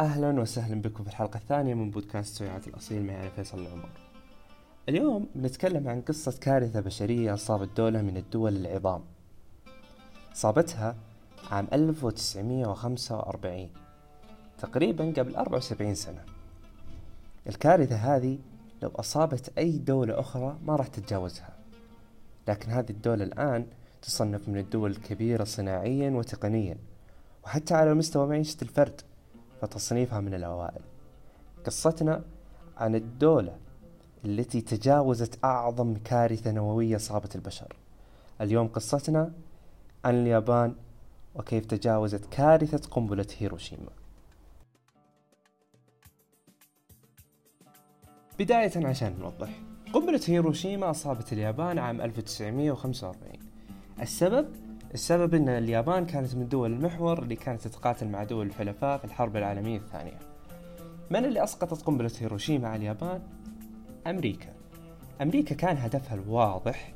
أهلا وسهلا بكم في الحلقة الثانية من بودكاست سويعات الأصيل معي فيصل العمر. اليوم بنتكلم عن قصة كارثة بشرية أصابت دولة من الدول العظام. صابتها عام 1945 تقريبا قبل 74 سنة. الكارثة هذه لو أصابت أي دولة أخرى ما راح تتجاوزها. لكن هذه الدولة الآن تصنف من الدول الكبيرة صناعيا وتقنيا وحتى على مستوى معيشة الفرد. فتصنيفها من الأوائل. قصتنا عن الدولة التي تجاوزت أعظم كارثة نووية صابت البشر. اليوم قصتنا عن اليابان وكيف تجاوزت كارثة قنبلة هيروشيما. بداية عشان نوضح. قنبلة هيروشيما أصابت اليابان عام 1945 السبب؟ السبب إن اليابان كانت من دول المحور اللي كانت تتقاتل مع دول الحلفاء في الحرب العالمية الثانية. من اللي أسقطت قنبلة هيروشيما على اليابان؟ أمريكا. أمريكا كان هدفها الواضح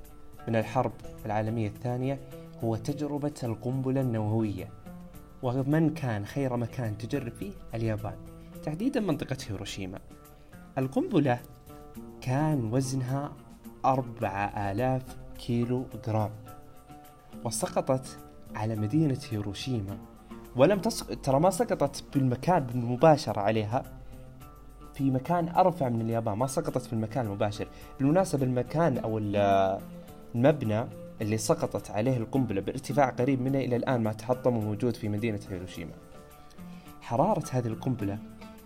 من الحرب العالمية الثانية هو تجربة القنبلة النووية. ومن كان خير مكان تجرب فيه؟ اليابان. تحديدا منطقة هيروشيما. القنبلة كان وزنها أربعة آلاف كيلو جرام وسقطت على مدينة هيروشيما. ولم تسقط ترى ما سقطت بالمكان بالمباشرة عليها. في مكان أرفع من اليابان ما سقطت في المكان المباشر. بالمناسبة المكان أو المبنى اللي سقطت عليه القنبلة بارتفاع قريب منه إلى الآن ما تحطم وموجود في مدينة هيروشيما. حرارة هذه القنبلة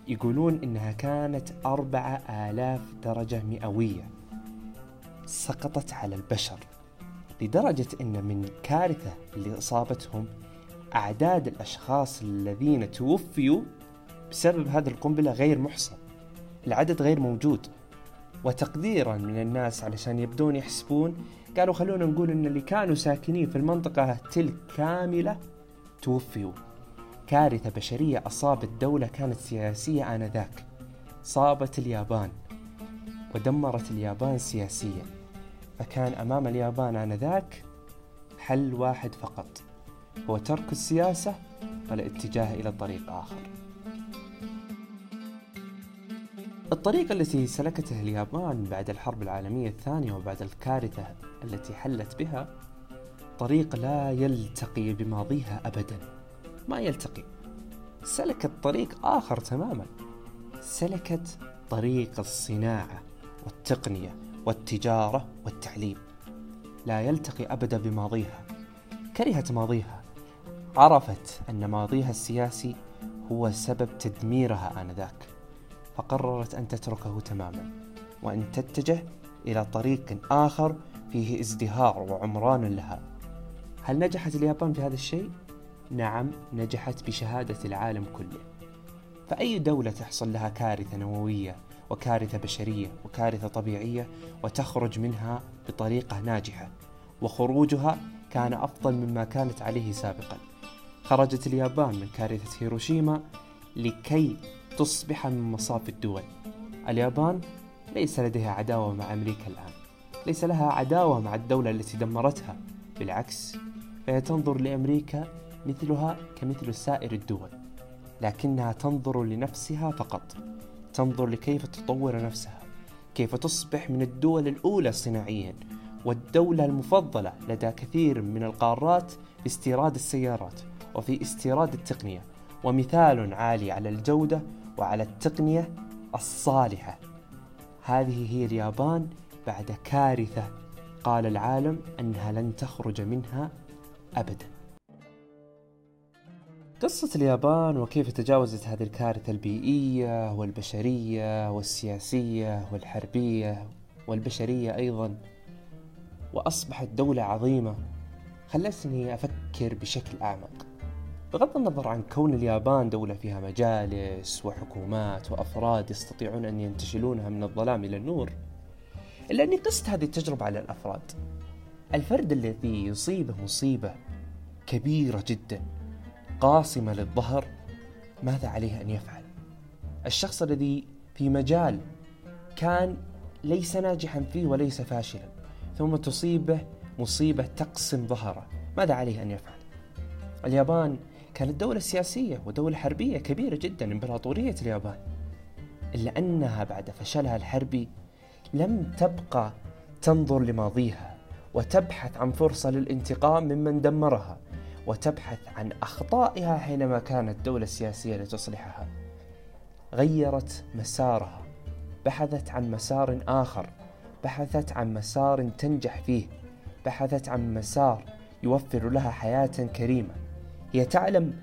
يقولون إنها كانت أربعة آلاف درجة مئوية. سقطت على البشر. لدرجة أن من كارثة اللي أصابتهم أعداد الأشخاص الذين توفيوا بسبب هذه القنبلة غير محصى العدد غير موجود. وتقديرا من الناس علشان يبدون يحسبون قالوا خلونا نقول إن اللي كانوا ساكنين في المنطقة تلك كاملة توفيوا. كارثة بشرية أصابت دولة كانت سياسية آنذاك. صابت اليابان. ودمرت اليابان سياسيا. فكان أمام اليابان آنذاك حل واحد فقط هو ترك السياسة والاتجاه إلى طريق آخر. الطريقة التي سلكتها اليابان بعد الحرب العالمية الثانية وبعد الكارثة التي حلت بها طريق لا يلتقي بماضيها أبدا. ما يلتقي. سلكت طريق آخر تماما. سلكت طريق الصناعة والتقنية. والتجارة والتعليم. لا يلتقي أبدا بماضيها. كرهت ماضيها. عرفت أن ماضيها السياسي هو سبب تدميرها آنذاك. فقررت أن تتركه تماما وأن تتجه إلى طريق آخر فيه ازدهار وعمران لها. هل نجحت اليابان في هذا الشيء؟ نعم نجحت بشهادة العالم كله. فأي دولة تحصل لها كارثة نووية وكارثة بشرية وكارثة طبيعية وتخرج منها بطريقة ناجحة. وخروجها كان أفضل مما كانت عليه سابقا. خرجت اليابان من كارثة هيروشيما لكي تصبح من مصاف الدول. اليابان ليس لديها عداوة مع أمريكا الآن. ليس لها عداوة مع الدولة التي دمرتها. بالعكس فهي تنظر لأمريكا مثلها كمثل سائر الدول لكنها تنظر لنفسها فقط. تنظر لكيف تطور نفسها كيف تصبح من الدول الأولى صناعيا والدولة المفضلة لدى كثير من القارات في استيراد السيارات وفي استيراد التقنية ومثال عالي على الجودة وعلى التقنية الصالحة. هذه هي اليابان بعد كارثة قال العالم أنها لن تخرج منها أبداً. قصة اليابان وكيف تجاوزت هذه الكارثة البيئية والبشرية والسياسية والحربية والبشرية أيضا وأصبحت دولة عظيمة. خلتني أفكر بشكل أعمق. بغض النظر عن كون اليابان دولة فيها مجالس وحكومات وأفراد يستطيعون أن ينتشلونها من الظلام إلى النور إلا أني قست هذه التجربة على الأفراد. الفرد الذي يصيبه مصيبة كبيرة جدا. قاصمة للظهر ماذا عليه أن يفعل؟ الشخص الذي في مجال كان ليس ناجحا فيه وليس فاشلا ثم تصيبه مصيبة تقسم ظهره ماذا عليه أن يفعل؟ اليابان كانت دولة سياسية ودولة حربية كبيرة جدا إمبراطورية اليابان إلا أنها بعد فشلها الحربي لم تبقى تنظر لماضيها وتبحث عن فرصة للانتقام ممن دمرها وتبحث عن أخطائها حينما كانت الدولة السياسية لتصلحها. غيرت مسارها. بحثت عن مسار آخر. بحثت عن مسار تنجح فيه. بحثت عن مسار يوفر لها حياة كريمة. هي تعلم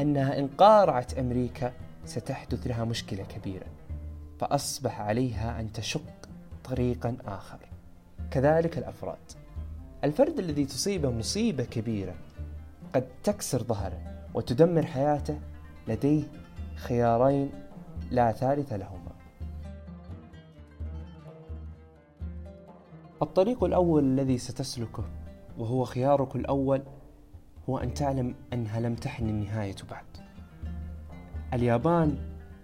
أنها إن قارعت أمريكا ستحدث لها مشكلة كبيرة. فأصبح عليها أن تشق طريقا آخر. كذلك الأفراد. الفرد الذي تصيبه مصيبة كبيرة قد تكسر ظهره وتدمر حياته لديه خيارين لا ثالث لهما. الطريق الأول الذي ستسلكه وهو خيارك الأول هو أن تعلم أنها لم تحن النهاية بعد. اليابان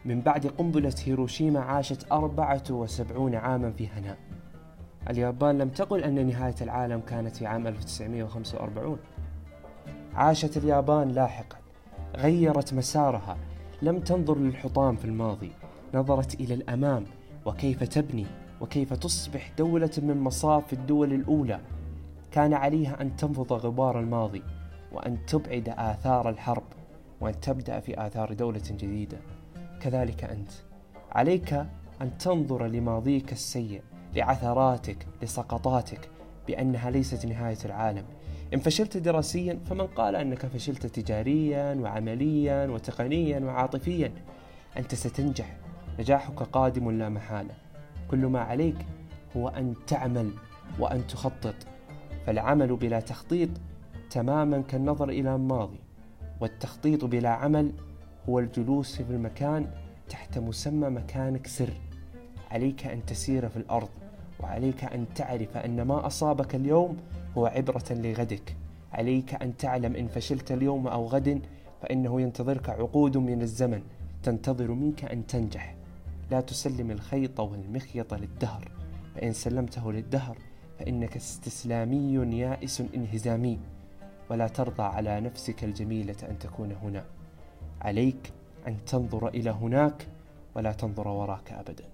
من بعد قنبلة هيروشيما عاشت 74 عاما في هناء اليابان لم تقل أن نهاية العالم كانت في عام 1945 عاشت اليابان لاحقا غيرت مسارها. لم تنظر للحطام في الماضي نظرت إلى الأمام. وكيف تبني؟ وكيف تصبح دولة من مصاف الدول الأولى؟ كان عليها أن تنفض غبار الماضي وأن تبعد آثار الحرب وأن تبدأ في آثار دولة جديدة. كذلك أنت. عليك أن تنظر لماضيك السيء لعثراتك لسقطاتك بأنها ليست نهاية العالم. إن فشلت دراسيا فمن قال أنك فشلت تجاريا وعمليا وتقنيا وعاطفيا أنت ستنجح. نجاحك قادم لا محالة. كل ما عليك هو أن تعمل وأن تخطط. فالعمل بلا تخطيط تماما كالنظر إلى الماضي. والتخطيط بلا عمل هو الجلوس في المكان تحت مسمى مكانك سر. عليك أن تسير في الأرض وعليك أن تعرف أن ما أصابك اليوم هو عبرة لغدك. عليك أن تعلم إن فشلت اليوم أو غد فإنه ينتظرك عقود من الزمن تنتظر منك أن تنجح. لا تسلم الخيط والمخيط للدهر فإن سلمته للدهر فإنك استسلامي يائس انهزامي. ولا ترضى على نفسك الجميلة أن تكون هنا. عليك أن تنظر إلى هناك ولا تنظر وراك أبدا.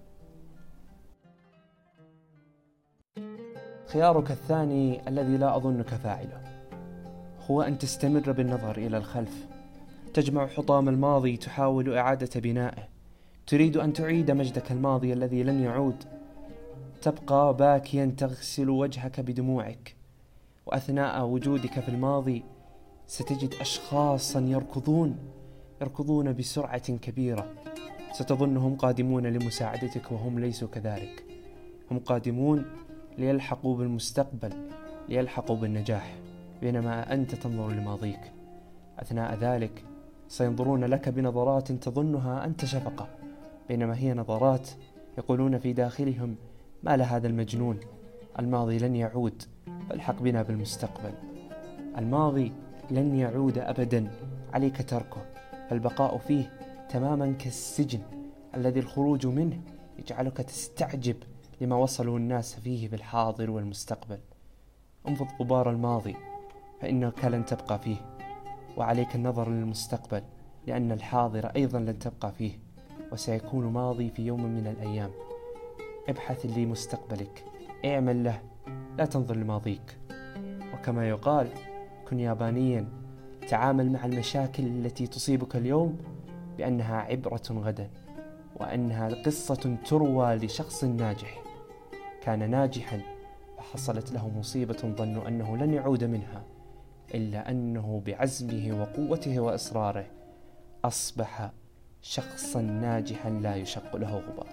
خيارك الثاني الذي لا أظنك فاعله. هو أن تستمر بالنظر إلى الخلف. تجمع حطام الماضي تحاول إعادة بنائه. تريد أن تعيد مجدك الماضي الذي لن يعود. تبقى باكيا تغسل وجهك بدموعك. وأثناء وجودك في الماضي ستجد أشخاصا يركضون يركضون بسرعة كبيرة. ستظنهم قادمون لمساعدتك وهم ليسوا كذلك. هم قادمون ليلحقوا بالمستقبل ليلحقوا بالنجاح بينما أنت تنظر لماضيك. أثناء ذلك سينظرون لك بنظرات تظنها أنت شفقة بينما هي نظرات يقولون في داخلهم ما لهذا المجنون؟ الماضي لن يعود فالحق بنا بالمستقبل. الماضي لن يعود أبدا عليك تركه. فالبقاء فيه تماما كالسجن الذي الخروج منه يجعلك تستعجب لما وصلوا الناس فيه بالحاضر والمستقبل. انفض غبار الماضي فإنك لن تبقى فيه وعليك النظر للمستقبل لأن الحاضر أيضا لن تبقى فيه وسيكون ماضي في يوم من الأيام. ابحث لمستقبلك اعمل له لا تنظر لماضيك. وكما يقال كن يابانيا تعامل مع المشاكل التي تصيبك اليوم بأنها عبرة غدا وأنها قصة تروى لشخص ناجح. كان ناجحا فحصلت له مصيبة ظنوا أنه لن يعود منها إلا أنه بعزمه وقوته وإصراره أصبح شخصا ناجحا لا يشق له غبار.